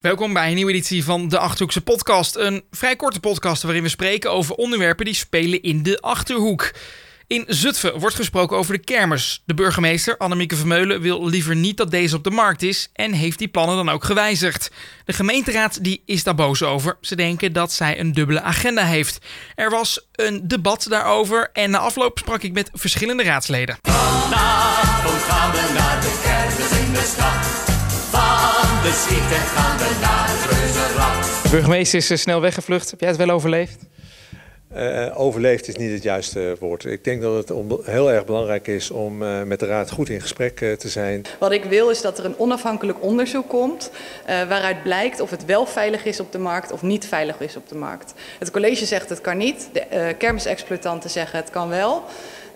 Welkom bij een nieuwe editie van de Achterhoekse Podcast. Een vrij korte podcast waarin we spreken over onderwerpen die spelen in de Achterhoek. In Zutphen wordt gesproken over de kermis. De burgemeester, Annemieke Vermeulen, wil liever niet dat deze op de markt is en heeft die plannen dan ook gewijzigd. De gemeenteraad die is daar boos over. Ze denken dat zij een dubbele agenda heeft. Er was een debat daarover en na afloop sprak ik met verschillende raadsleden. De burgemeester is eh, snel weggevlucht. Heb jij het wel overleefd? Uh, overleefd is niet het juiste woord. Ik denk dat het heel erg belangrijk is om uh, met de Raad goed in gesprek uh, te zijn. Wat ik wil is dat er een onafhankelijk onderzoek komt waaruit blijkt of het wel veilig is op de markt of niet veilig is op de markt. Het college zegt het kan niet, de kermisexploitanten zeggen het kan wel.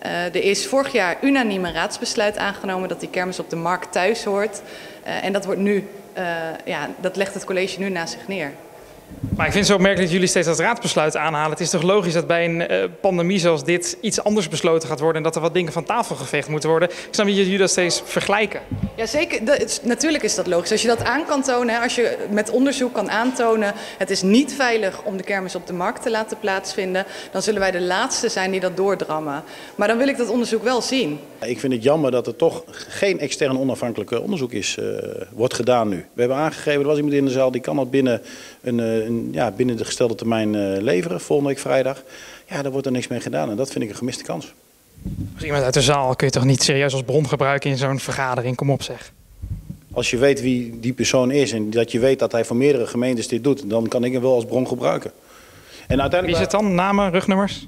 er is vorig jaar unaniem een raadsbesluit aangenomen dat die kermis op de markt thuis hoort. en dat wordt nu, ja, dat legt het college nu naast zich neer. Maar ik vind het zo opmerkelijk dat jullie steeds dat raadsbesluit aanhalen. Het is toch logisch dat bij een uh, pandemie zoals dit iets anders besloten gaat worden en dat er wat dingen van tafel geveegd moeten worden. Ik snap niet dat jullie dat steeds vergelijken. Ja, zeker. Dat natuurlijk is dat logisch. Als je dat aan kan tonen, als je met onderzoek kan aantonen, het is niet veilig om de kermis op de markt te laten plaatsvinden, dan zullen wij de laatste zijn die dat doordrammen. Maar dan wil ik dat onderzoek wel zien. Ik vind het jammer dat er toch geen extern onafhankelijk onderzoek is, uh, wordt gedaan nu. We hebben aangegeven, er was iemand in de zaal, die kan dat binnen een, een, ja, binnen de gestelde termijn leveren, volgende week vrijdag. Ja, daar wordt er niks mee gedaan en dat vind ik een gemiste kans. Als iemand uit de zaal kun je toch niet serieus als bron gebruiken in zo'n vergadering? Kom op zeg. Als je weet wie die persoon is en dat je weet dat hij voor meerdere gemeentes dit doet, dan kan ik hem wel als bron gebruiken. En uiteindelijk... Wie is het dan? Namen, rugnummers?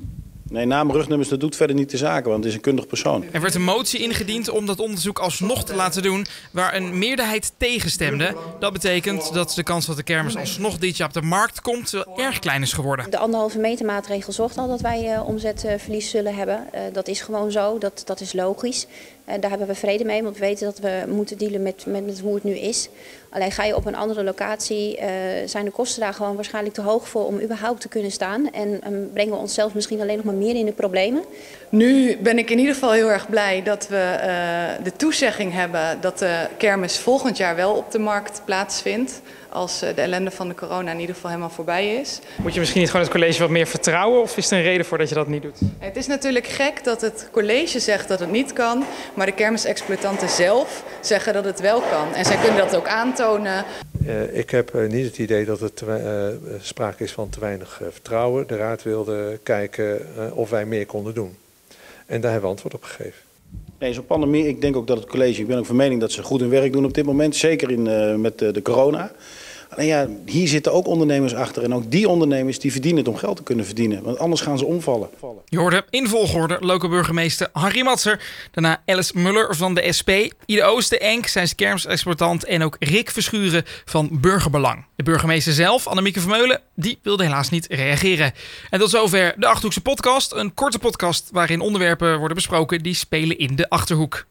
Nee, naam rugnummers, dat doet verder niet de zaken, want het is een kundig persoon. Er werd een motie ingediend om dat onderzoek alsnog te laten doen, waar een meerderheid tegenstemde. Dat betekent dat de kans dat de kermis alsnog dit jaar op de markt komt erg klein is geworden. De anderhalve meter maatregel zorgt al dat wij uh, omzetverlies zullen hebben. Uh, dat is gewoon zo, dat, dat is logisch. Uh, daar hebben we vrede mee, want we weten dat we moeten dealen met, met, met hoe het nu is. Alleen ga je op een andere locatie, zijn de kosten daar gewoon waarschijnlijk te hoog voor om überhaupt te kunnen staan. En um, brengen we onszelf misschien alleen nog maar meer in de problemen. Nu ben ik in ieder geval heel erg blij dat we uh, de toezegging hebben dat de kermis volgend jaar wel op de markt plaatsvindt. Als de ellende van de corona in ieder geval helemaal voorbij is. Moet je misschien niet gewoon het college wat meer vertrouwen of is er een reden voor dat je dat niet doet? Het is natuurlijk gek dat het college zegt dat het niet kan, maar de kermisexploitanten zelf zeggen dat het wel kan. En zij kunnen dat ook aantonen. Uh, ik heb uh, niet het idee dat er uh, sprake is van te weinig vertrouwen. De raad wilde kijken of wij meer konden doen. En daar hebben we antwoord op gegeven. Nee, zo'n pandemie, ik denk ook dat het college, ik ben ook van mening dat ze goed hun werk doen op dit moment. Zeker in, uh, met uh, de corona. Ja, hier zitten ook ondernemers achter. En ook die ondernemers die verdienen het om geld te kunnen verdienen. Want anders gaan ze omvallen. Je hoorde in volgorde lokale burgemeester Harry Matser. Daarna Alice Muller van de SP. Ide Oosten Enk, zijn kermisexploitant. En ook Rick Verschuren van Burgerbelang. De burgemeester zelf, Annemieke Vermeulen, die wilde helaas niet reageren. En tot zover de Achterhoekse podcast. Een korte podcast waarin onderwerpen worden besproken die spelen in de Achterhoek.